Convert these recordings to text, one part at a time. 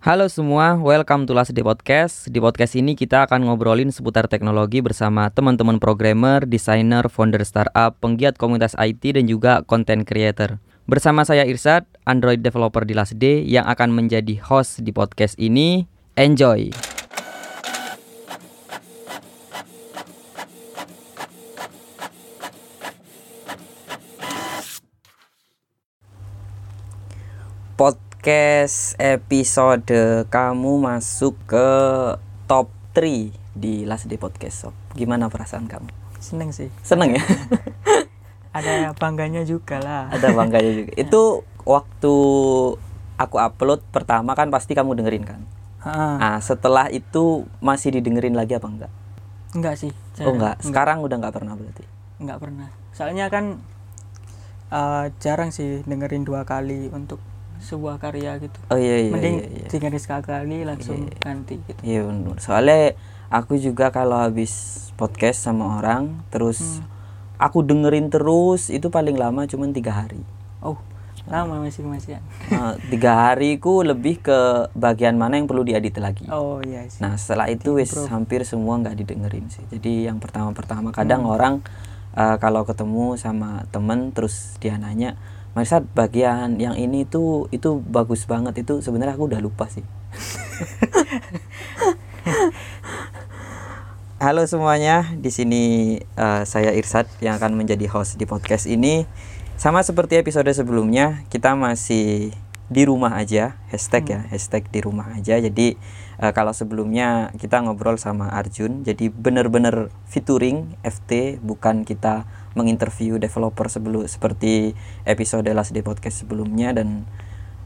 Halo semua, welcome to Last Day Podcast. Di podcast ini kita akan ngobrolin seputar teknologi bersama teman-teman programmer, desainer, founder startup, penggiat komunitas IT dan juga content creator. Bersama saya Irsad, Android developer di Last Day yang akan menjadi host di podcast ini. Enjoy. Podcast episode kamu masuk ke top 3 di Last Day Podcast Sob. Gimana perasaan kamu? Seneng sih. Seneng ya? Ada bangganya juga lah. Ada bangganya juga. Itu waktu aku upload pertama kan pasti kamu dengerin kan? Ha, Nah, setelah itu masih didengerin lagi apa enggak? enggak sih. Oh enggak, sekarang udah enggak pernah berarti. Enggak pernah. Soalnya kan eh, jarang sih dengerin dua kali untuk sebuah karya gitu. Oh iya iya Mending iya. iya. dengerin sekali langsung ganti gitu. Iya bener. Soalnya aku juga kalau habis podcast sama orang terus Hmm. aku dengerin terus itu paling lama cuman tiga hari. Oh, lama masih masih. Nah, tiga hariku lebih ke bagian mana yang perlu diedit lagi. Oh iya sih. Nah setelah itu wis hampir semua nggak didengerin sih. Jadi yang pertama-pertama kadang orang eh, kalau ketemu sama temen terus dia nanya, Marsat bagian yang ini tuh itu bagus banget itu sebenarnya aku udah lupa sih. Halo semuanya, di sini eh, saya Irsad yang akan menjadi host di podcast ini. Sama seperti episode sebelumnya, kita masih di rumah aja, hashtag ya, hashtag di rumah aja. Jadi eh, kalau sebelumnya kita ngobrol sama Arjun, jadi bener-bener featuring FT, bukan kita menginterview developer sebelum seperti episode Last Day Podcast sebelumnya dan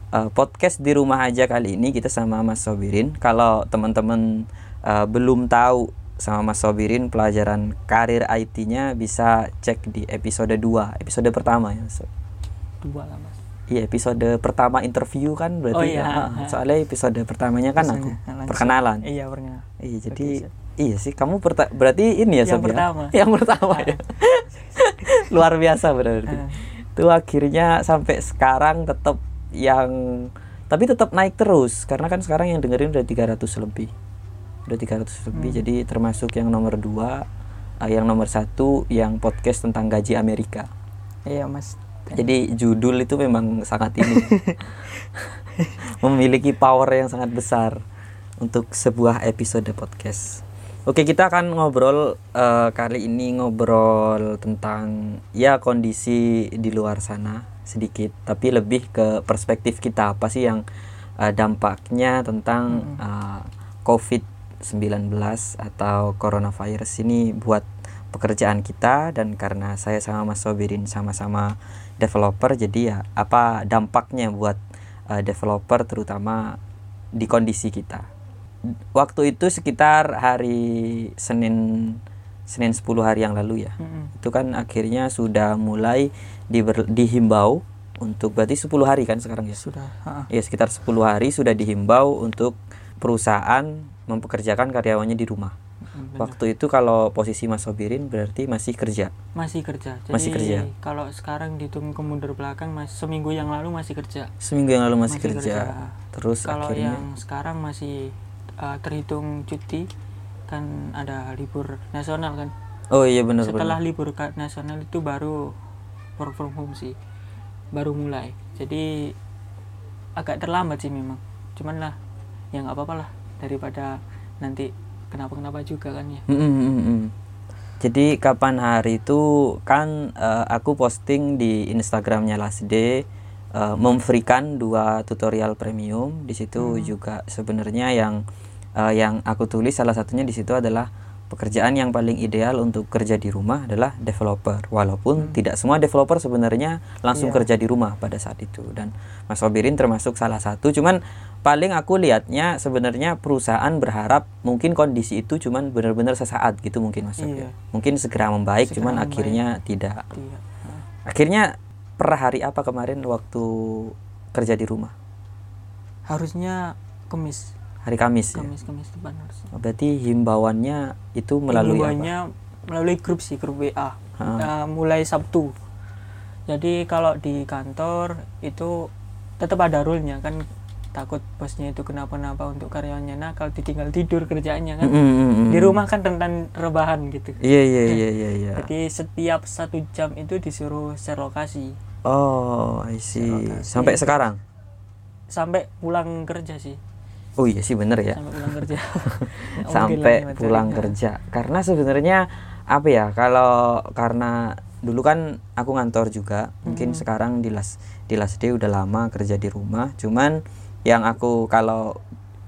eh, podcast di rumah aja kali ini kita sama Mas Sobirin. Kalau teman-teman eh, belum tahu sama Mas Sobirin pelajaran karir IT-nya bisa cek di episode 2, episode pertama ya. Sob. Dua lah mas. Iya episode pertama interview kan berarti Oh, iya. ya. Ah, soalnya episode pertamanya kan aku Biasanya, langsung. perkenalan. Iya pernah. Iya jadi iya sih kamu berarti ini ya Yang Sob, ya? pertama. Yang pertama ya. Luar biasa berarti. Ah. Itu akhirnya sampai sekarang tetap yang tapi tetap naik terus karena kan sekarang yang dengerin udah 300 lebih. Udah 300 lebih Hmm. jadi termasuk yang nomor dua eh, yang nomor satu yang podcast tentang gaji Amerika. Iya mas. Jadi judul itu memang sangat ini memiliki power yang sangat besar untuk sebuah episode podcast. Oke kita akan ngobrol eh, kali ini ngobrol tentang ya kondisi di luar sana sedikit, tapi lebih ke perspektif kita. Apa sih yang eh, dampaknya tentang eh, COVID-19 atau coronavirus ini buat pekerjaan kita? Dan karena saya sama Mas Sobirin sama-sama developer jadi ya apa dampaknya buat eh, developer terutama di kondisi kita. Waktu itu sekitar hari Senin Senin 10 hari yang lalu ya. Mm-mm. Itu kan akhirnya sudah mulai diber- dihimbau untuk berarti 10 hari kan sekarang ya. Sudah. Ha, Ya sekitar 10 hari sudah dihimbau untuk perusahaan mempekerjakan karyawannya di rumah. Mm, benar. Waktu itu kalau posisi Mas Sobirin berarti masih kerja. Masih kerja. Jadi Masih kerja. kalau sekarang dihitung ke mundur belakang mas seminggu yang lalu masih kerja. Seminggu yang lalu masih, Masih kerja. kerja. Terus kalau akhirnya yang sekarang masih uh, terhitung cuti kan ada libur nasional kan. Oh iya benar Setelah benar. libur nasional itu baru work from home sih. Baru mulai. Jadi agak terlambat sih memang. Cuman lah ya nggak apa-apa lah daripada nanti kenapa-kenapa juga kan ya. Mm, mm, mm, mm. Jadi kapan hari itu kan eh, aku posting di Instagramnya Last Day eh, memfreekan dua tutorial premium. Di situ juga sebenarnya yang eh, yang aku tulis salah satunya di situ adalah pekerjaan yang paling ideal untuk kerja di rumah adalah developer. Walaupun tidak semua developer sebenarnya langsung Iya. kerja di rumah pada saat itu dan Mas Sobirin termasuk salah satu. Cuman paling aku lihatnya sebenarnya perusahaan berharap mungkin kondisi itu cuman benar-benar sesaat gitu mungkin Mas ya. Iya. Mungkin segera membaik Segera cuman membaik. akhirnya tidak. Nah, Akhirnya per hari apa kemarin waktu kerja di rumah? harusnya kemis Hari Kamis ya. Kamis Kamis depan harus. Berarti himbauannya itu melalui apa? Himbauannya melalui grup sih grup WA. Ha. Nah, mulai Sabtu. Jadi kalau di kantor itu tetap ada rule-nya kan takut bosnya itu kenapa-napa untuk karyawannya nakal ditinggal tidur kerjaannya kan Mm, mm, di rumah kan rentan rebahan gitu Iya iya iya iya iya. jadi setiap satu jam itu disuruh share lokasi Oh, I see. Sampai sekarang. sampai pulang kerja sih Oh iya sih bener ya. sampai pulang kerja Sampai pulang kerja. Karena sebenarnya apa ya? Kalau karena dulu kan aku ngantor juga. Mungkin Hmm. sekarang di Las di Las D udah lama kerja di rumah. Cuman yang aku kalau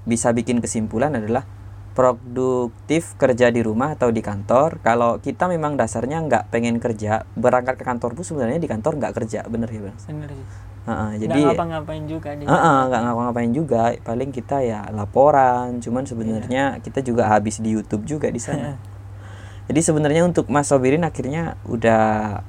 bisa bikin kesimpulan adalah produktif kerja di rumah atau di kantor. Kalau kita memang dasarnya nggak pengen kerja, berangkat ke kantor pun sebenarnya di kantor nggak kerja, bener ya bang? bener sih Heeh, jadi jadi ngapa-ngapain juga di Heeh, nggak ngapa-ngapain juga. Paling kita ya laporan. Cuman sebenarnya kita juga habis di YouTube juga di sana. Jadi sebenarnya untuk Mas Sobirin akhirnya udah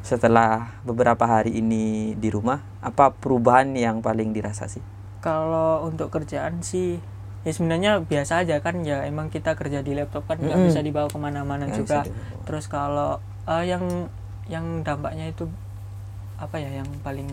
setelah beberapa hari ini di rumah apa perubahan yang paling dirasa sih? Kalau untuk kerjaan sih ya sebenarnya biasa aja kan ya. Emang kita kerja di laptop kan nggak Mm-mm. bisa dibawa ke mana-mana Nggak juga. dibawa. terus kalau eh, yang yang dampaknya itu apa ya yang paling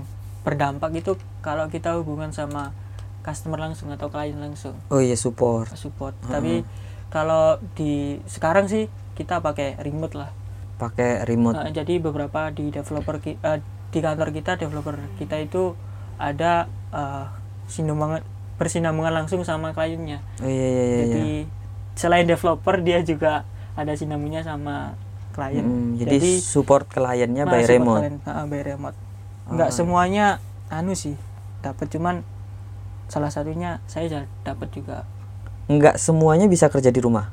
berdampak itu kalau kita hubungan sama customer langsung atau klien langsung? Oh iya support. Support. Tapi kalau di sekarang sih kita pakai remote lah. Pakai remote. Eh, jadi beberapa di developer ki- eh, di kantor kita developer kita itu ada eh, sinambungan bersinambungan langsung sama kliennya. Oh iya iya iya, iya. jadi selain developer dia juga ada sinambungnya sama klien. Mm, jadi, support kliennya by masuk remote. klien, ah, by remote nggak Oh, semuanya anu sih dapat cuman salah satunya saya dapat juga. Nggak semuanya bisa kerja di rumah?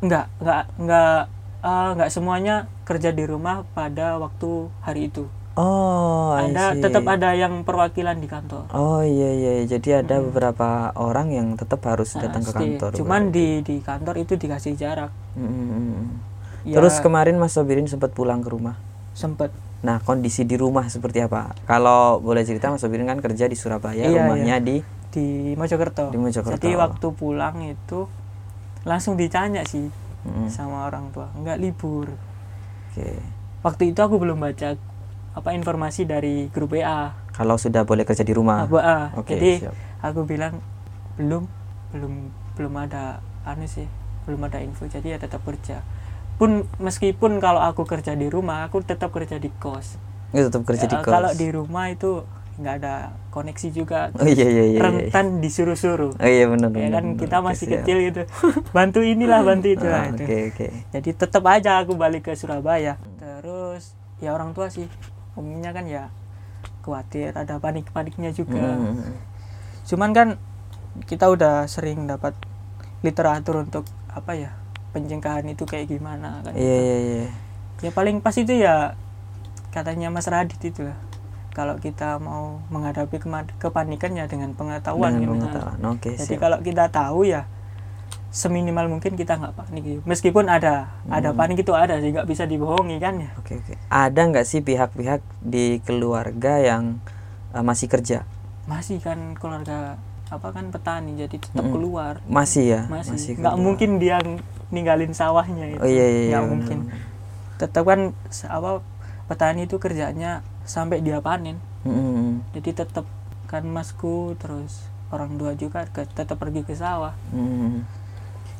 Nggak nggak nggak eh, nggak semuanya kerja di rumah pada waktu hari itu. Oh ada tetap ada yang perwakilan di kantor. Oh iya iya iya. jadi ada beberapa orang yang tetap harus Nah, datang ke kantor. cuman di di kantor itu dikasih jarak. Mm, mm, mm. Ya, Terus kemarin Mas Sobirin sempat pulang ke rumah. sempet Nah kondisi di rumah seperti apa? Kalau boleh cerita Mas Sobirin kan kerja di Surabaya, Iya, rumahnya di di Mojokerto. Di Mojokerto. Jadi waktu pulang itu langsung ditanya sih Mm, sama orang tua, nggak libur. Oke. Waktu itu aku belum baca apa informasi dari grup WA. Kalau sudah boleh kerja di rumah. WA. Ah, Oke, Jadi siap. aku bilang belum belum belum ada anu sih, belum ada info. Jadi ya tetap kerja. Pun meskipun kalau aku kerja di rumah, aku tetap kerja di kos. Itu tetap kerja di Ya, kos. Kalau di rumah itu nggak ada koneksi juga. Oh iya iya iya. iya. rentan disuruh-suruh. Oh iya benar ya kan kita masih siap. kecil gitu bantu inilah bantu itu Ah, itu. Oke oke. jadi tetap aja aku balik ke Surabaya terus ya orang tua sih umumnya kan ya khawatir ada panik paniknya juga Mm, cuman kan kita udah sering dapat literatur untuk apa ya pencegahan itu kayak gimana kan Iya iya iya. ya paling pas itu ya katanya Mas Radit itu lah kalau kita mau menghadapi kepanikan ya dengan pengetahuan Dengan gitu. pengetahuan. Oke Jadi siap. kalau kita tahu ya seminimal mungkin kita nggak panik gitu. Meskipun ada ada Hmm. panik itu ada sih nggak bisa dibohongi kan ya. Oke oke. Ada nggak sih pihak-pihak di keluarga yang eh, masih kerja? Masih kan keluarga apa kan petani jadi tetap Mm-mm. keluar. Masih ya? Masih nggak keluar. mungkin dia ninggalin sawahnya itu. Oh iya iya. iya, Nggak benar, mungkin. benar. Tetap kan apa petani itu kerjanya sampai dia panen. Mm-mm. Jadi tetap kan masku terus orang tua juga tetap pergi ke sawah. Hmm.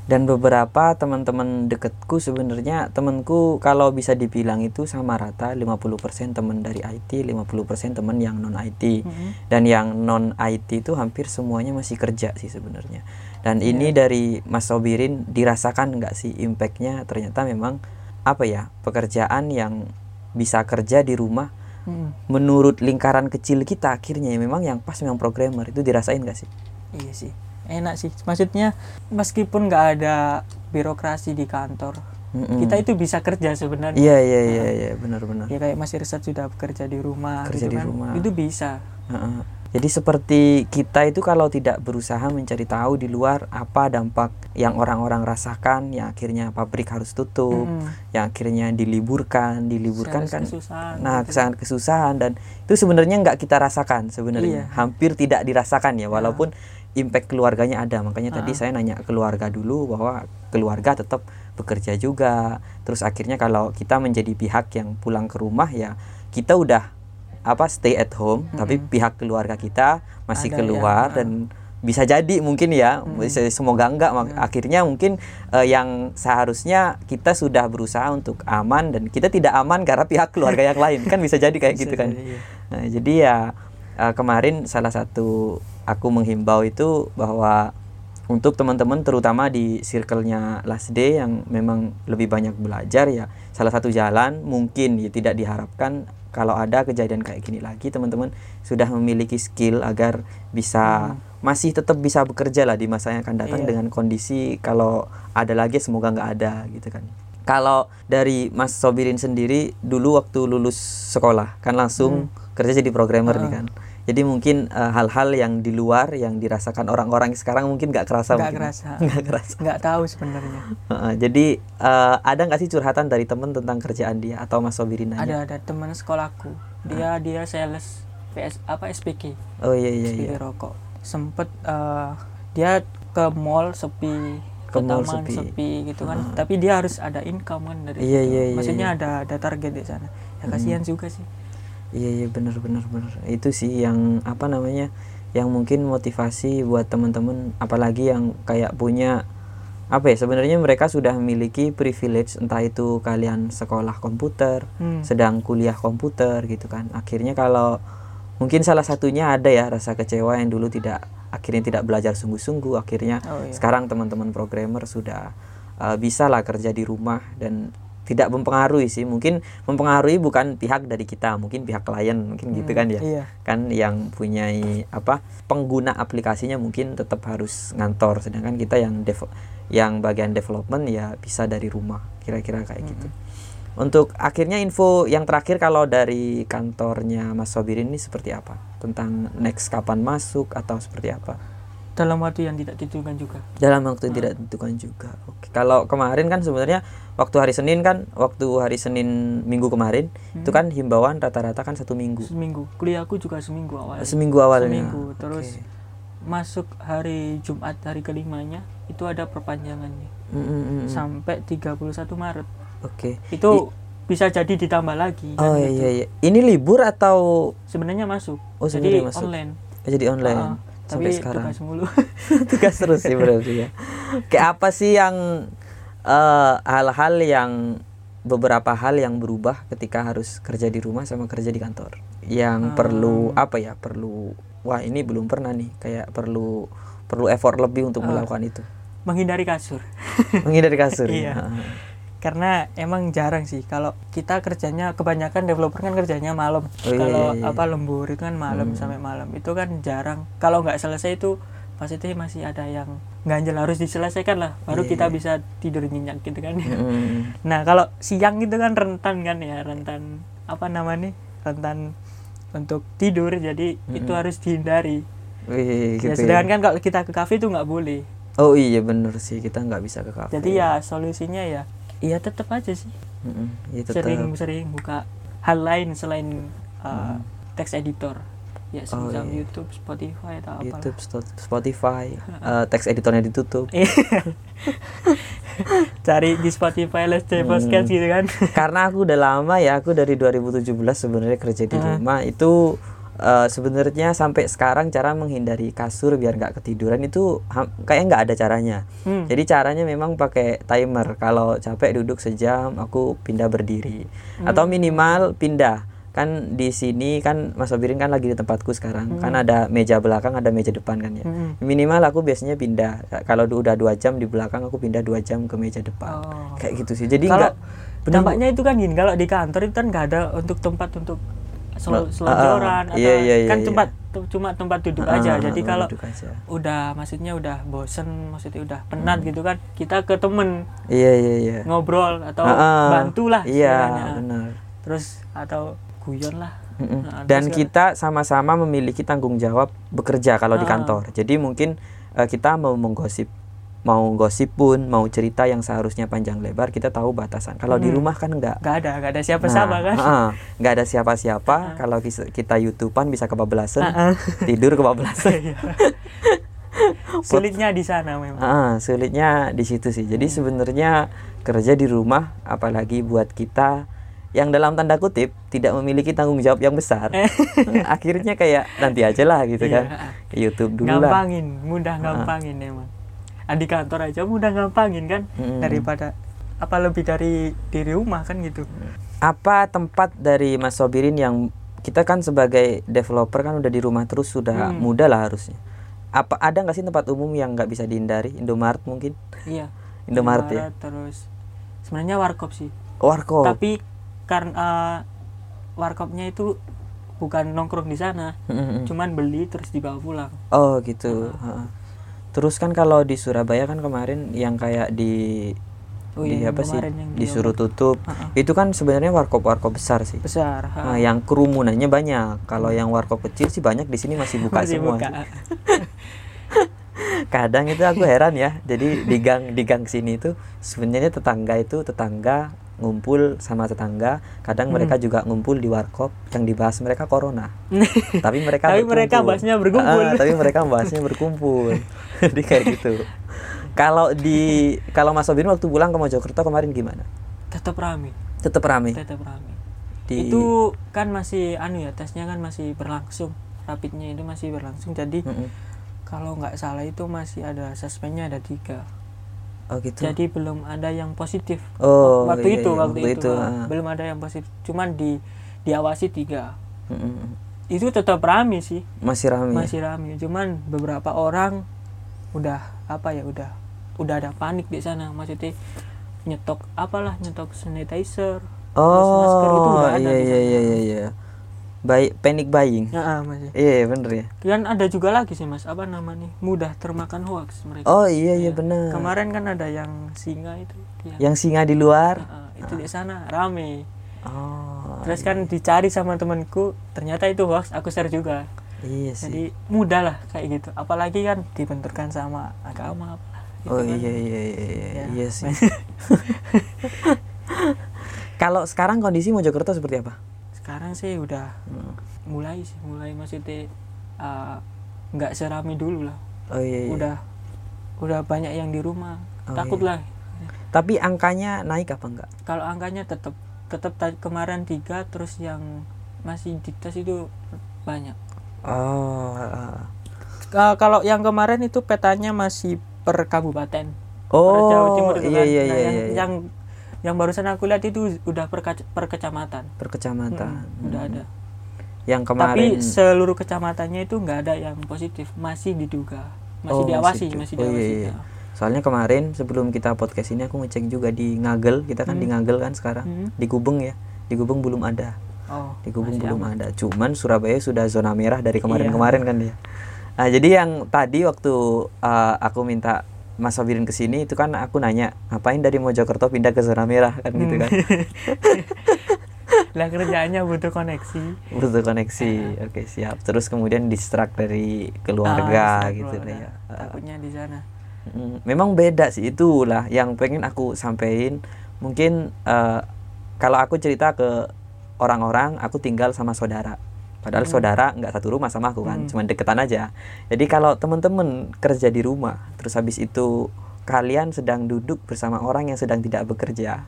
Dan beberapa teman-teman deketku sebenarnya temanku kalau bisa dibilang itu sama rata 50% teman dari IT, 50% teman yang non IT. Mm-mm. Dan yang non IT itu hampir semuanya masih kerja sih sebenarnya. Dan Iya. ini dari Mas Sobirin dirasakan nggak sih impactnya ternyata memang apa ya pekerjaan yang bisa kerja di rumah Mm. menurut lingkaran kecil kita akhirnya ya memang yang pas memang programmer itu dirasain nggak sih? Iya sih, enak sih. Maksudnya meskipun nggak ada birokrasi di kantor, Mm-mm. kita itu bisa kerja sebenarnya. Iya iya iya iya benar-benar. Ya kayak Mas Irsad sudah bekerja di rumah, Kerja gitu di kan. rumah. Itu bisa. Heeh. Jadi seperti kita itu kalau tidak berusaha mencari tahu di luar apa dampak yang orang-orang rasakan, yang akhirnya pabrik harus tutup, Mm-mm. yang akhirnya diliburkan, diliburkan kan. kesusahan, Nah, gitu. kesusahan kesusahan dan itu sebenarnya nggak kita rasakan sebenarnya, Iya. hampir tidak dirasakan ya, walaupun impact keluarganya ada. Makanya tadi Ah. saya nanya keluarga dulu bahwa keluarga tetap bekerja juga. Terus akhirnya kalau kita menjadi pihak yang pulang ke rumah ya kita udah apa stay at home tapi pihak keluarga kita masih Ada ya, keluar dan bisa jadi mungkin ya. Bisa- semoga enggak. Mak- akhirnya mungkin eh, yang seharusnya kita sudah berusaha untuk aman dan kita tidak aman karena pihak keluarga yang lain. Kan bisa jadi kayak gitu kan. jadi, iya. Nah, jadi ya eh, kemarin salah satu aku menghimbau itu bahwa untuk teman-teman terutama di circle-nya last day yang memang lebih banyak belajar ya salah satu jalan mungkin ya tidak diharapkan kalau ada kejadian kayak gini lagi teman-teman sudah memiliki skill agar bisa masih tetap bisa bekerja lah di masa yang akan datang Iya. dengan kondisi kalau ada lagi semoga nggak ada gitu kan kalau dari Mas Sobirin sendiri dulu waktu lulus sekolah kan langsung kerja jadi programmer nih kan. Jadi mungkin eh, hal-hal yang di luar yang dirasakan orang-orang sekarang mungkin nggak kerasa nggak mungkin. kerasa. Nggak kerasa. nggak tahu sebenarnya. Heeh, jadi eh, ada nggak sih curhatan dari temen tentang kerjaan dia atau Mas Sobirin aja? ada ada teman sekolahku. Dia dia sales PS apa SPK Oh iya iya SPK iya. rokok. Sempet eh, dia ke mall sepi Ke mall taman sepi. sepi, gitu kan. Tapi dia harus ada income kan dari Iya, iya, iya, maksudnya ada ada target di sana. Ya kasihan juga sih Iya iya benar benar benar. Itu sih yang apa namanya? Yang mungkin motivasi buat teman-teman apalagi yang kayak punya apa ya sebenarnya mereka sudah memiliki privilege entah itu kalian sekolah komputer, Hmm. sedang kuliah komputer gitu kan. Akhirnya kalau mungkin salah satunya ada ya rasa kecewa yang dulu tidak akhirnya tidak belajar sungguh-sungguh akhirnya Oh, iya. sekarang teman-teman programmer sudah uh, bisa lah kerja di rumah dan tidak mempengaruhi sih. Mungkin mempengaruhi bukan pihak dari kita mungkin pihak klien mungkin gitu kan ya. iya. kan yang punya apa pengguna aplikasinya mungkin tetap harus ngantor. Sedangkan kita yang dev yang bagian development ya bisa dari rumah kira-kira kayak gitu. Untuk akhirnya info yang terakhir kalau dari kantornya Mas Sobirin ini seperti apa? Tentang next kapan masuk atau seperti apa dalam waktu yang tidak ditentukan juga dalam waktu yang tidak ditentukan juga. Oke. Kalau kemarin kan sebenarnya waktu hari Senin kan waktu hari Senin minggu kemarin itu kan himbauan rata-rata kan satu minggu. seminggu kuliahku juga seminggu awal Seminggu awalnya. seminggu terus Oke. masuk hari Jumat hari kelimanya itu ada perpanjangannya Mm, mm, mm, mm. sampai 31 Maret Oke. itu bisa jadi ditambah lagi kan Oh gitu. iya iya. Ini libur atau sebenarnya masuk Oh, jadi masuk. online jadi online Ah, sampai sekarang? tugas mulu Tugas terus sih berarti ya. Kayak apa sih yang eh, hal-hal yang beberapa hal yang berubah ketika harus kerja di rumah sama kerja di kantor? Yang perlu apa ya? Perlu wah ini belum pernah nih kayak perlu perlu effort lebih untuk melakukan itu. menghindari kasur Menghindari kasur. Iya. ya. Karena emang jarang sih. Kalau kita kerjanya kebanyakan developer kan kerjanya malam. Oh, iya, kalau iya, iya. apa lembur itu kan malam sampai malam. Itu kan jarang. Kalau nggak selesai itu pasti masih ada yang ganjel harus diselesaikan lah baru Iya, kita bisa tidur nyenyak gitu kan. Mm. nah kalau siang itu kan rentan kan ya rentan apa namanya rentan untuk tidur. Jadi itu harus dihindari. Wih, ya gitu sedangkan ya. kan kalau kita ke kafe itu nggak boleh. Oh iya bener sih. Kita nggak bisa ke kafe. jadi ya solusinya ya iya tetap aja sih Mm-mm, ya tetap. sering-sering buka hal lain selain uh, text editor ya Oh, semacam iya. YouTube, Spotify atau apa YouTube, Sto- Spotify, eh, teks editornya ditutup. cari di Spotify Let's Play Hmm. Podcast gitu kan Karena aku udah lama ya, aku dari 2017 sebenarnya kerja di rumah itu eh, sebenarnya sampai sekarang cara menghindari kasur biar nggak ketiduran itu kayak nggak ada caranya. Hmm. Jadi caranya memang pakai timer. Kalau capek duduk sejam, aku pindah berdiri atau minimal pindah. Kan di sini kan Mas Obirin kan lagi di tempatku sekarang. Kan ada meja belakang, ada meja depan kan ya. Hmm. Minimal aku biasanya pindah. Kalau udah dua jam di belakang, aku pindah dua jam ke meja depan. Oh. Kayak gitu sih. Jadi kalau nggak dampaknya itu kan gini kalau di kantor itu kan nggak ada untuk tempat untuk sel- Ah, selonjoran ah, atau iya, iya, iya, kan iya. tempat cuma tempat duduk Ah, aja jadi kalau aja. udah maksudnya udah bosen maksudnya udah Hmm. penat gitu kan kita ke temen Iya iya iya. ngobrol atau Ah, ah. bantulah Iya benar. terus atau guyon lah Mm-mm. Nah, Dan kita sama-sama memiliki tanggung jawab bekerja kalau di Ah. kantor. Jadi mungkin eh, kita mau menggosip, mau gosip pun, mau cerita yang seharusnya panjang lebar, kita tahu batasan. Kalau di rumah kan enggak. nggak ada nggak ada siapa-siapa Nah, kan ah, nggak ada siapa-siapa. Kalau kis- kita YouTubean bisa kebablasan, Ah, ah. tidur kebablasan. Iya. sulitnya di sana memang Ah, sulitnya di situ sih. Jadi sebenarnya kerja di rumah, apalagi buat kita yang dalam tanda kutip tidak memiliki tanggung jawab yang besar akhirnya kayak nanti aja lah gitu Iya. kan YouTube dulu lah gampangin mudah gampangin emang Ah, di kantor aja mudah gampangin kan? Mm. daripada apa lebih dari di rumah kan gitu. Apa tempat dari Mas Sobirin yang kita kan sebagai developer kan udah di rumah terus sudah Hmm. mudah lah harusnya. Apa ada nggak sih tempat umum yang nggak bisa dihindari? Indomaret mungkin? Iya. Indomaret ya? Terus sebenarnya warkop sih. Warkop? Tapi karena warkopnya itu bukan nongkrong di sana. Mm-mm. cuman beli terus dibawa pulang. Oh gitu. Ha. Terus kan kalau di Surabaya kan kemarin yang kayak di Oh di iya, apa sih? kemarin yang di disuruh tutup. Itu kan sebenarnya warkop warkop besar sih. Besar ha. Nah, yang kerumunannya banyak. Kalau yang warkop kecil sih banyak di sini masih buka Masih semua. buka. kadang itu aku heran ya. Jadi di gang di gang sini itu sebenarnya tetangga itu tetangga ngumpul sama tetangga kadang mereka Hmm. juga ngumpul di warkop yang dibahas mereka corona. Tapi mereka Tapi mereka berkumpul. bahasnya berkumpul. Ah, tapi mereka bahasnya berkumpul. Jadi kayak gitu. Kalau di kalau Mas Sobin waktu pulang ke Mojokerto kemarin gimana? Tetap rame. Tetap rame? Tetap rame. Di itu kan masih anu ya tesnya kan masih berlangsung. Rapidnya itu masih berlangsung. Jadi Mm-mm. kalau nggak salah itu masih ada suspeknya ada tiga oh gitu jadi belum ada yang positif oh waktu iya, itu iya, waktu, itu, ah. belum ada yang positif cuman di diawasi tiga Mm-mm. itu tetap rame sih masih rame ya? masih rame cuman beberapa orang udah apa ya udah udah ada panik di sana maksudnya nyetok apalah nyetok sanitizer terus masker itu Oh, udah ada iya di iya sana. iya iya iya. Baik panic buying. Ya, ah, masih. Iya, iya, bener ya. Dan ada juga lagi sih mas, apa namanya mudah termakan hoax mereka. Oh iya iya Ya. benar. Kemarin kan ada yang singa itu, dia. Yang singa di luar. Ah, itu di sana rame. Oh. Terus kan dicari sama temanku, ternyata itu hoax. Aku share juga. Iya sih. Jadi mudah lah kayak gitu. Apalagi kan dibenturkan sama agama. apalah, gitu Oh kan. iya iya iya iya, Ya. iya sih. Kalau sekarang kondisi Mojokerto seperti apa? Sekarang sih udah Hmm. mulai sih, mulai maksudnya ah, nggak serami dulu lah. Oh iya iya. Udah udah banyak yang di rumah. Oh, Takut iya. lah. Tapi angkanya naik apa enggak? kalau angkanya tetap tetap ta- kemarin tiga terus yang masih di tes itu banyak Oh. Ka- kalau yang kemarin itu petanya masih per kabupaten per Oh. Jawa Timur itu iya kan. iya Nah, iya yang, iya. yang yang barusan aku lihat itu udah per, kac- per kecamatan per kecamatan. Mm, udah Hmm. ada Yang tapi kemarin seluruh kecamatannya itu nggak ada yang positif masih diduga masih Oh, diawasi masih masih, di- oh, iya, diawasi iya. ya. Soalnya kemarin sebelum kita podcast ini aku ngecek juga di Ngagel, kita kan di Ngagel kan sekarang. Hmm. Di Gubeng ya. Di Gubeng belum ada. oh Di Gubeng belum aman. ada. Cuman Surabaya sudah zona merah dari Iya. kemarin-kemarin kan dia. Nah, jadi yang tadi waktu uh, aku minta Mas Sobirin ke sini itu kan aku nanya, ngapain dari Mojokerto pindah ke zona merah kan gitu Hmm. kan. lah kerjaannya butuh koneksi Butuh koneksi. Oke, siap. Terus kemudian distract dari keluarga Ah, gitu keluarga. ya. Uh, takutnya di sana memang beda sih itulah yang pengen aku sampein mungkin eh, kalau aku cerita ke orang-orang aku tinggal sama saudara padahal saudara nggak satu rumah sama aku kan Hmm. cuman deketan aja jadi kalau temen-temen kerja di rumah terus habis itu kalian sedang duduk bersama orang yang sedang tidak bekerja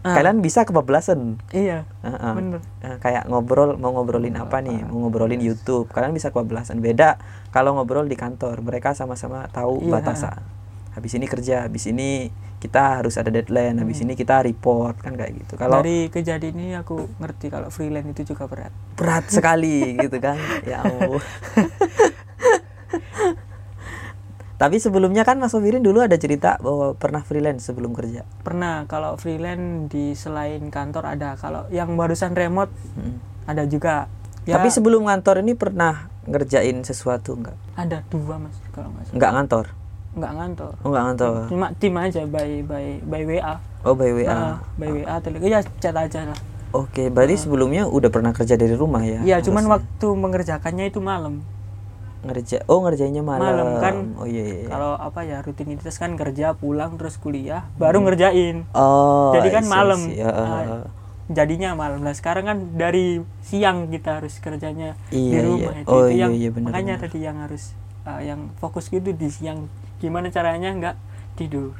Ah. kalian bisa kebablasan iya Heeh. bener Eh, kayak ngobrol mau ngobrolin apa nih mau ngobrolin YouTube kalian bisa kebablasan beda kalau ngobrol di kantor mereka sama-sama tahu Iya. batasan habis ini kerja habis ini kita harus ada deadline habis Hmm. ini kita report kan kayak gitu. Kalau dari kejadian ini aku ngerti kalau freelance itu juga berat. Berat sekali gitu kan? Ya ampun tapi sebelumnya kan Mas Sobirin dulu ada cerita bahwa pernah freelance sebelum kerja. Pernah kalau freelance di selain kantor ada. Kalau yang barusan remote Mm. ada juga. Ya. Tapi sebelum ngantor ini pernah ngerjain sesuatu nggak? Ada dua mas kalau nggak salah. Nggak ngantor nggak ngantor oh nggak ngantor cuma tim aja by by by WA oh by WA Nah, by WA tele ya chat aja lah Oke, berarti sebelumnya udah pernah kerja dari rumah ya? Iya, cuman waktu mengerjakannya itu malam. ngerja. Oh, ngerjainnya malam. Malam kan. Oh iya iya. iya. Kalau apa ya rutinitas kan kerja pulang terus kuliah baru ngerjain. Oh. Jadi kan malam. Nah, jadinya malam. Nah, sekarang kan dari siang kita harus kerjanya di Iya, rumah iya. itu, Oh, itu iya, yang iya, benar, makanya benar. tadi yang harus uh, yang fokus gitu di siang gimana caranya nggak tidur.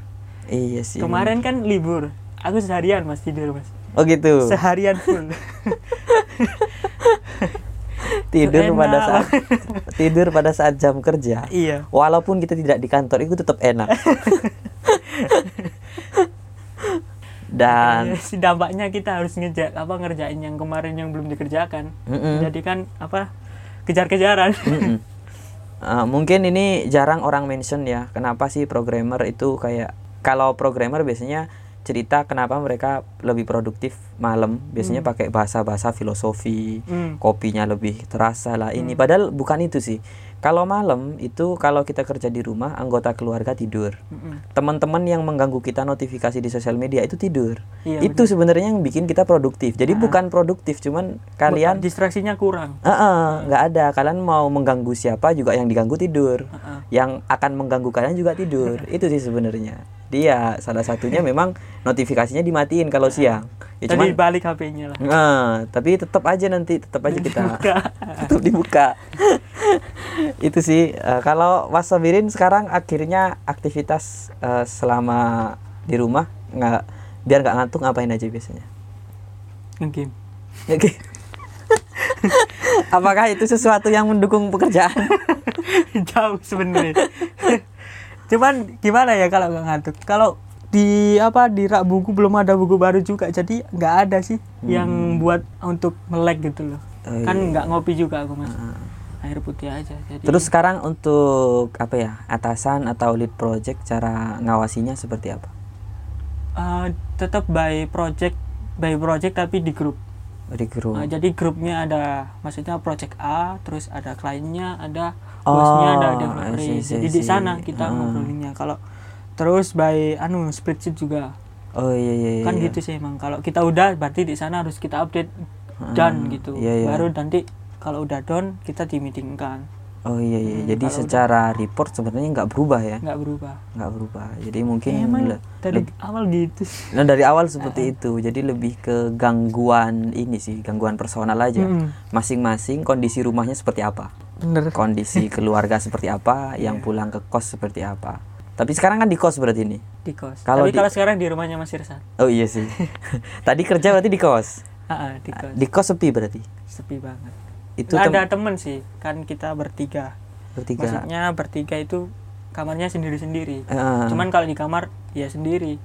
iya sih. Kemarin kan libur. Aku seharian Mas tidur, Mas. Oh gitu. seharian full tidur Enak. pada saat tidur pada saat jam kerja. iya Walaupun kita tidak di kantor itu tetap enak. Dan si dampaknya kita harus ngejar apa ngerjain yang kemarin yang belum dikerjakan Mm-mm. jadi kan apa kejar-kejaran Mm-mm. Uh, mungkin ini jarang orang mention ya. Kenapa sih programmer itu kayak kalau programmer biasanya cerita kenapa mereka lebih produktif malam. Biasanya pakai bahasa-bahasa filosofi, Hmm. kopinya lebih terasa lah ini. Padahal bukan itu sih. Kalau malam itu kalau kita kerja di rumah, anggota keluarga tidur. Mm-mm. Teman-teman yang mengganggu kita notifikasi di sosial media itu tidur. Iya, itu sebenarnya yang bikin kita produktif. Jadi bukan produktif, cuman kalian distraksinya kurang Heeh, nggak ada. Kalian mau mengganggu siapa juga yang diganggu tidur. Heeh. Yang akan mengganggu kalian juga tidur. Itu sih sebenarnya. Dia salah satunya memang notifikasinya dimatiin kalau siang. Ya tadi cuman balik HP-nya lah Nah, tapi tetap aja nanti tetap aja kita tetap dibuka. itu sih eh, kalau Mas Sabirin sekarang akhirnya aktivitas eh, selama di rumah nggak biar nggak ngantuk ngapain aja biasanya? game Oke. Apakah itu sesuatu yang mendukung pekerjaan? jauh sebenarnya cuman gimana ya kalau nggak ngantuk kalau di apa di rak buku belum ada buku baru juga jadi nggak ada sih yang buat untuk melek gitu loh Oh, kan iya. nggak ngopi juga aku mas air putih aja jadi Terus sekarang untuk apa ya atasan atau lead project cara ngawasinya seperti apa? eh, tetap by project by project tapi di grup Di grup. Nah, jadi grupnya ada maksudnya project A terus ada kliennya ada Oh, bosnya ada I developer see, see, jadi di sana kita Ah. ngobrolinnya kalau terus by anu spreadsheet juga Oh iya iya. iya. kan gitu sih emang kalau kita udah berarti di sana harus kita update done gitu iya, iya. baru nanti kalau udah done kita di meeting kan Oh iya iya. Hmm, Jadi secara report sebenarnya nggak berubah ya? nggak berubah Nggak berubah. Jadi mungkin Ya, emang le- dari awal gitu. Nah dari awal seperti itu, jadi lebih ke gangguan ini sih, gangguan personal aja. Mm-mm. Masing-masing kondisi rumahnya seperti apa, bener kondisi keluarga seperti apa, yang Iya. pulang ke kos seperti apa. Tapi sekarang kan di kos berarti ini. di kos Kalau tapi di- kalau sekarang di rumahnya Mas Irsan Oh iya sih. Tadi kerja berarti di kos. Ah, di kos Di kos sepi berarti. sepi banget Itu tem- ada temen sih kan kita bertiga bertiga. maksudnya bertiga itu kamarnya sendiri-sendiri Eh, cuman kalau di kamar ya sendiri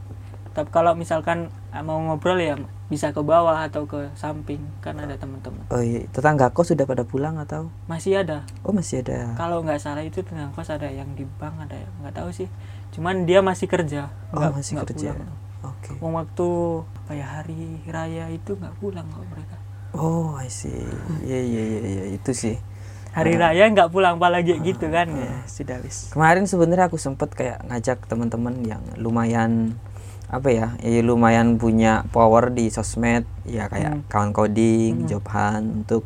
tapi kalau misalkan ah, mau ngobrol ya bisa ke bawah atau ke samping kan ada teman-teman Oh iya, tetangga kos sudah pada pulang atau? masih ada Oh masih ada. kalau nggak salah itu tengah kos ada yang di bank ada yang nggak tahu sih cuman dia masih kerja Oh nggak- masih nggak kerja. pulang. Oke. Wong waktu apa ya hari raya itu nggak pulang kok mereka Oh I see. Iya iya iya iya itu sih. hari Ah. raya nggak pulang apalagi gitu kan ya sudah wis Kemarin sebenarnya aku sempet kayak ngajak teman-teman yang lumayan apa ya, ya lumayan punya power di sosmed, ya kayak kawan coding, job hunt untuk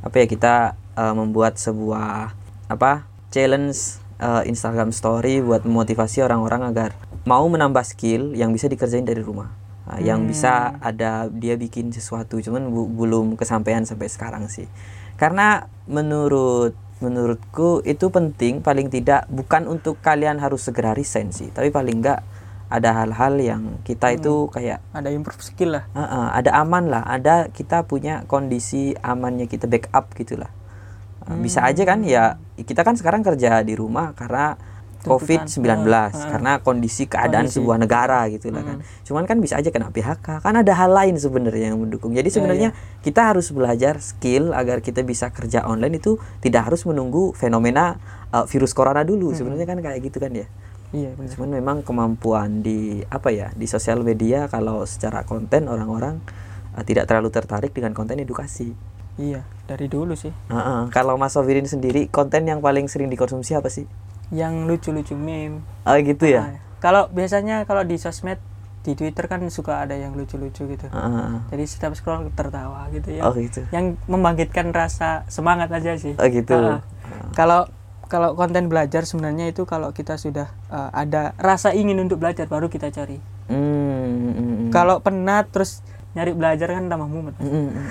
apa ya kita eh, membuat sebuah apa challenge eh, Instagram Story buat memotivasi orang-orang agar mau menambah skill yang bisa dikerjain dari rumah. Nah, yang bisa ada dia bikin sesuatu, cuman bu- belum kesampaian sampai sekarang sih. Karena menurut menurutku itu penting paling tidak bukan untuk kalian harus segera resign sih, tapi paling enggak ada hal-hal yang kita itu kayak ada improve skill lah "Ah, ah, ada aman lah, ada kita punya kondisi amannya kita backup gitulah. Uh, Bisa aja kan ya kita kan sekarang kerja di rumah karena COVID-19 karena kondisi keadaan Kondisi. sebuah negara gitu lah kan. Cuman kan bisa aja kena PHK. Kan ada hal lain sebenarnya yang mendukung. Jadi sebenarnya kita harus belajar skill agar kita bisa kerja online itu tidak harus menunggu fenomena uh, virus corona dulu. Sebenarnya kan kayak gitu kan ya. Iya benar Cuman memang kemampuan di apa ya di sosial media kalau secara konten orang-orang uh, tidak terlalu tertarik dengan konten edukasi. iya dari dulu sih Heeh. Kalau Mas Sofirin sendiri konten yang paling sering dikonsumsi apa sih? yang lucu-lucu meme Oh gitu ya. Nah, kalau biasanya kalau di sosmed di Twitter kan suka ada yang lucu-lucu gitu Heeh. jadi setiap scroll tertawa gitu ya Oh gitu. yang membangkitkan rasa semangat aja sih Oh gitu. Ah. kalau kalau konten belajar sebenarnya itu kalau kita sudah uh, ada rasa ingin untuk belajar baru kita cari mm, mm, kalau penat terus nyari belajar kan tambah mumet mm, mm.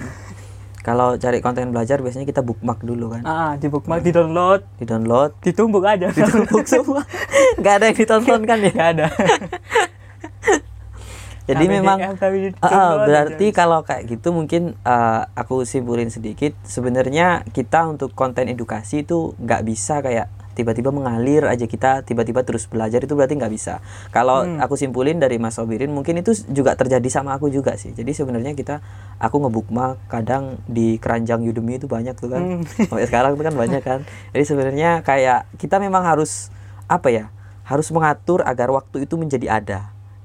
Kalau cari konten belajar biasanya kita bookmark dulu kan. ah di bookmark di download Di download, ditumbuk aja ditumpuk semua. Nggak ada yang ditonton kan ya? nggak ada jadi memang KBDM ah, aja. berarti kalau kayak gitu mungkin eh, aku simpulin sedikit sebenarnya kita untuk konten edukasi itu nggak bisa kayak tiba-tiba mengalir aja kita tiba-tiba terus belajar itu berarti nggak bisa kalau Hmm. aku simpulin dari Mas Sobirin mungkin itu juga terjadi sama aku juga sih jadi sebenarnya kita aku ngebukma kadang di keranjang Udemy itu banyak tuh kan Hmm. sampai sekarang tuh kan banyak kan jadi sebenarnya kayak kita memang harus apa ya harus mengatur agar waktu itu menjadi ada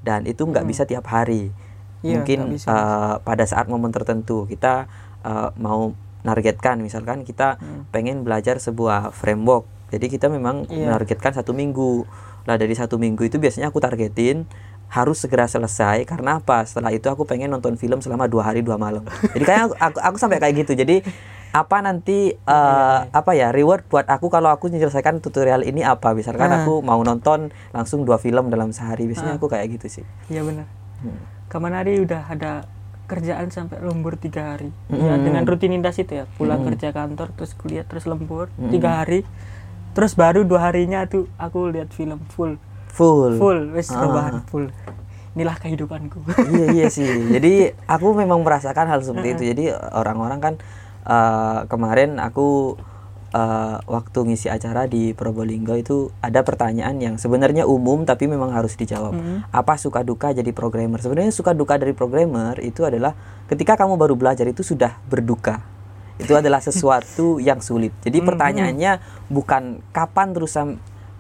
dan itu nggak bisa tiap hari Hmm. Iya, mungkin bisa. eh, pada saat momen tertentu kita eh, mau nargetkan misalkan kita pengen belajar sebuah framework jadi kita memang Hmm. Iya. menargetkan satu minggu lah dari satu minggu itu biasanya aku targetin harus segera selesai karena apa setelah itu aku pengen nonton film selama dua hari dua malam jadi kayak aku, aku, aku sampai kayak gitu jadi apa nanti eh, apa ya reward buat aku kalau aku menyelesaikan tutorial ini apa misalkan Ah. aku mau nonton langsung dua film dalam sehari biasanya aku kayak gitu sih Iya benar. Hmm. Kemarin hari udah ada kerjaan sampai lembur tiga hari. Ya Mm. dengan rutinitas itu ya, pulang Mm. kerja kantor terus kuliah terus lembur Mm. tiga hari. Terus baru dua harinya tuh aku lihat film full, full full, wes Ah. rebahan full. Inilah kehidupanku. iya iya sih jadi aku memang merasakan hal seperti itu jadi orang-orang kan eh, kemarin aku eh, waktu ngisi acara di Probolinggo itu ada pertanyaan yang sebenarnya umum tapi memang harus dijawab. Mhm. apa suka duka jadi programmer? Sebenarnya suka duka dari programmer itu adalah ketika kamu baru belajar itu sudah berduka. Itu adalah sesuatu yang sulit. Jadi pertanyaannya bukan kapan terusan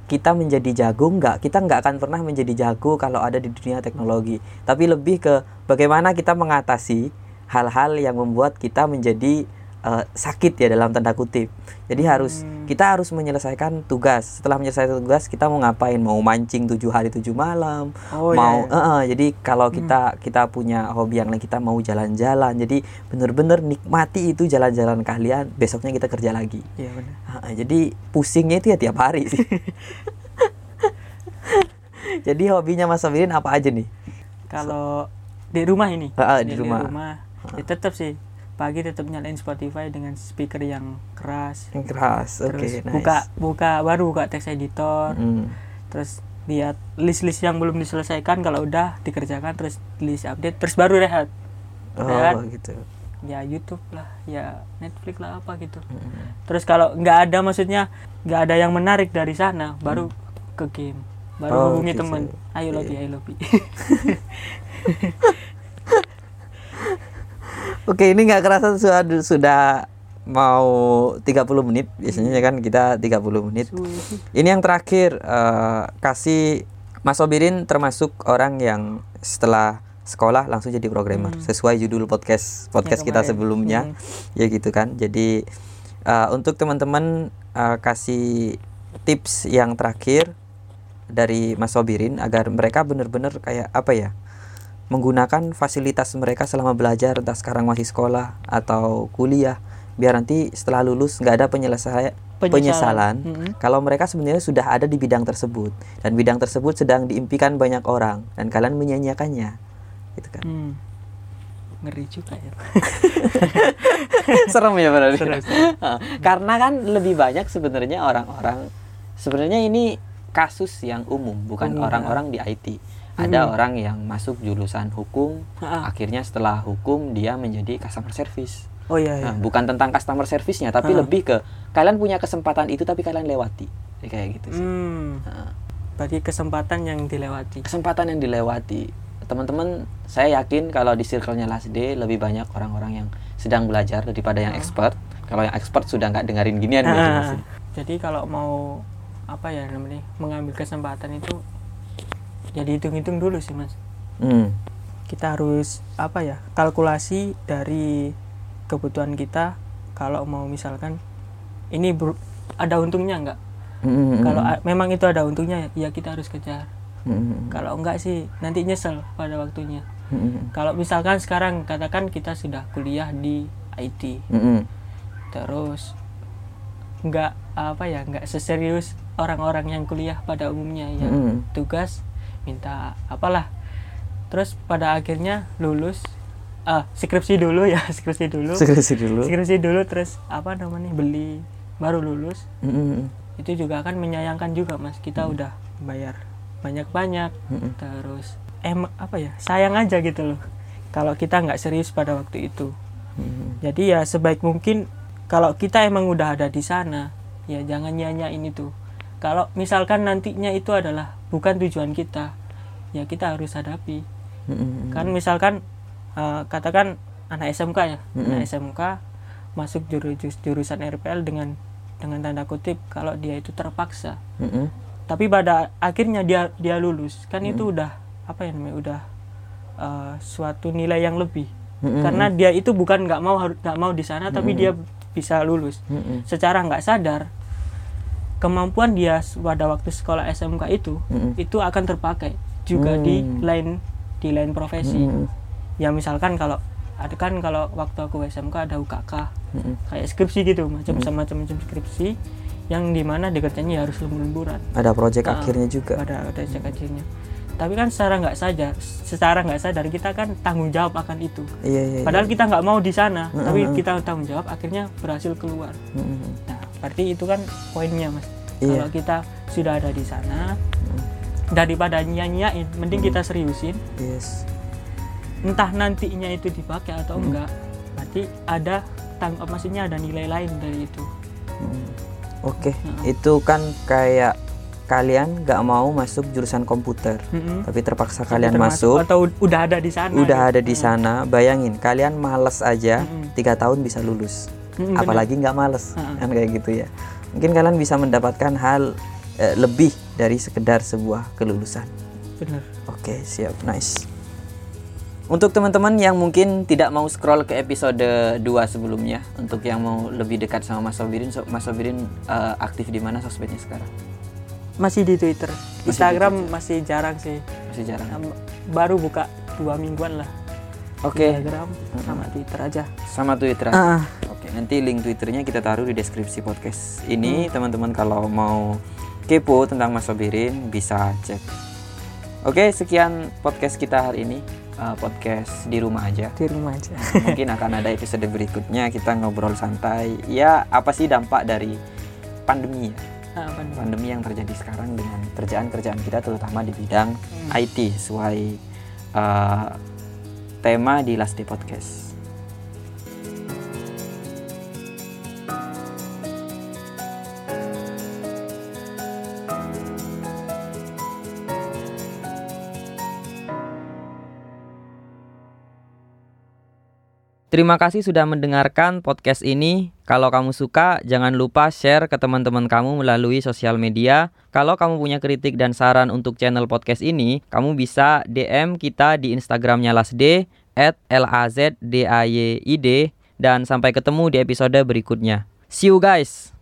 kita menjadi jago? Nggak. Kita nggak akan pernah menjadi jago kalau ada di dunia teknologi. Tapi lebih ke bagaimana kita mengatasi hal-hal yang membuat kita menjadi eh, sakit ya dalam tanda kutip. Jadi harus kita harus menyelesaikan tugas. Setelah menyelesaikan tugas kita mau ngapain? Mau mancing tujuh hari tujuh malam? Oh, mau iya, eh, eh, jadi kalau kita kita punya hobi yang lain kita mau jalan-jalan. Jadi bener-bener nikmati itu jalan-jalan kalian. Besoknya kita kerja lagi. Iya benar. Ah, jadi pusingnya itu ya tiap hari sih. jadi hobinya Mas Sabirin apa aja nih? Kalau di rumah ini, Ah, ah, di Di rumah. ya tetap sih pagi tetap nyalain Spotify dengan speaker yang keras. Yang keras. Oke, Terus nice. buka buka baru buka text editor. Mm. terus lihat list-list yang belum diselesaikan kalau udah dikerjakan terus list update terus baru rehat Oh, Rehat. gitu. ya YouTube lah ya Netflix lah apa gitu terus kalau nggak ada maksudnya nggak ada yang menarik dari sana baru ke game baru Oh, hubungi gitu. temen ayo lobby Iya. ayo lobby Oke, ini nggak kerasa sudah sudah mau 30 menit. Biasanya kan kita 30 menit. Ini yang terakhir eh, kasih Mas Obirin termasuk orang yang setelah sekolah langsung jadi programmer sesuai judul podcast podcast kita kemarin. sebelumnya ya gitu kan jadi eh, untuk teman-teman eh, kasih tips yang terakhir dari Mas Sobirin agar mereka benar-benar kayak apa ya menggunakan fasilitas mereka selama belajar entah sekarang masih sekolah atau kuliah biar nanti setelah lulus nggak ada penyelesaian Penyesalan. penyesalan Mhm. kalau mereka sebenarnya sudah ada di bidang tersebut. Dan bidang tersebut sedang diimpikan banyak orang dan kalian menyanyiakannya. Gitu kan. Hmm. ngeri juga ya. Serem ya berarti Serem, karena kan lebih banyak sebenarnya orang-orang sebenarnya ini kasus yang umum bukan orang-orang di IT ada orang yang masuk jurusan hukum Ah. akhirnya setelah hukum dia menjadi customer service oh iya, iya. Nah, bukan tentang customer service-nya tapi Ah. lebih ke kalian punya kesempatan itu tapi kalian lewati Ya, kayak gitu sih Hmm. Nah, bagi kesempatan yang dilewati kesempatan yang dilewati teman-teman saya yakin kalau di circle-nya Last Day lebih banyak orang-orang yang sedang belajar daripada yang expert kalau yang expert sudah nggak dengerin ginian gitu pasti. jadi kalau mau apa ya namanya mengambil kesempatan itu jadi hitung-hitung dulu sih mas. Hmm. kita harus apa ya kalkulasi dari kebutuhan kita kalau mau misalkan ini ber- ada untungnya nggak? Hmm, kalau memang itu ada untungnya ya kita harus kejar. Hmm, kalau enggak sih nanti nyesel pada waktunya. Hmm, kalau misalkan sekarang katakan kita sudah kuliah di IT hmm. terus nggak apa ya nggak seserius orang-orang yang kuliah pada umumnya ya. Mm. tugas minta apalah. Terus pada akhirnya lulus ah skripsi dulu ya skripsi dulu. Skripsi dulu. skripsi dulu terus apa namanya beli baru lulus. Hmm, hmm, itu juga akan menyayangkan juga mas. Kita udah bayar banyak-banyak. Mm. terus em apa ya sayang aja gitu loh kalau kita nggak serius pada waktu itu. Hmm. jadi ya sebaik mungkin kalau kita emang udah ada di sana ya jangan nyanyain itu. Kalau misalkan nantinya itu adalah bukan tujuan kita ya kita harus hadapi Hmm. kan misalkan eh, katakan anak SMK ya Mm-mm. anak SMK masuk jurus jurusan RPL dengan dengan tanda kutip kalau dia itu terpaksa Hmm. tapi pada akhirnya dia dia lulus kan itu udah apa ya namanya udah eh, suatu nilai yang lebih Hmm. karena dia itu bukan nggak mau nggak mau di sana tapi dia bisa lulus Hmm. secara nggak sadar kemampuan dia pada waktu sekolah SMK itu Mm-mm. itu akan terpakai juga di Hmm. lain di lain profesi Hmm. ya misalkan kalau ada kan kalau waktu aku SMK ada UKK Hmm. kayak skripsi gitu macam macam macam skripsi yang di mana dikerjanya ya harus lembur-lemburan Ada proyek Ah, akhirnya juga. pada ada cek akhirnya tapi kan secara nggak sadar secara nggak sadar kita kan tanggung jawab akan itu Iya iya. padahal kita nggak mau di sana Mm, tapi mm, kita tanggung jawab akhirnya berhasil keluar Hmm. nah berarti itu kan poinnya mas Iya. kalau kita sudah ada di sana daripada nyanyain mending kita seriusin Yes. entah nantinya itu dipakai atau enggak berarti ada tang maksudnya ada nilai lain dari itu Hmm. Oke, itu kan kayak kalian nggak mau masuk jurusan komputer, Mm-mm. tapi terpaksa Tapi kalian termasuk masuk. atau udah ada di sana Udah gitu. ada di sana, bayangin kalian males aja tiga tahun bisa lulus, Bener. apalagi nggak males, Mm-mm. kan kayak gitu ya. Mungkin kalian bisa mendapatkan hal eh, lebih dari sekedar sebuah kelulusan. bener Oke, siap, nice. Untuk teman-teman yang mungkin tidak mau scroll ke episode 2 sebelumnya, untuk yang mau lebih dekat sama Mas Sobirin, so- Mas Sobirin eh, aktif di mana sosmednya sekarang? masih di Twitter di Instagram masih jarang sih Masih jarang. Baru buka dua mingguan lah Oke, Instagram sama Twitter aja sama Twitter. Oke, nanti link Twitternya kita taruh di deskripsi podcast ini. Teman-teman kalau mau kepo tentang Mas Sobirin bisa cek. Oke, sekian podcast kita hari ini. Eh, podcast di rumah aja. di rumah aja Mungkin akan ada episode berikutnya kita ngobrol santai. Ya, apa sih dampak dari pandemi ya? Ah, nih? Pandemi yang terjadi sekarang dengan kerjaan-kerjaan kita terutama di bidang IT sesuai eh, tema di Last Day Podcast. Terima kasih sudah mendengarkan podcast ini. Kalau kamu suka, jangan lupa share ke teman-teman kamu melalui sosial media. Kalau kamu punya kritik dan saran untuk channel podcast ini, kamu bisa DM kita di Instagramnya lasd at lazdayd dan sampai ketemu di episode berikutnya. See you guys!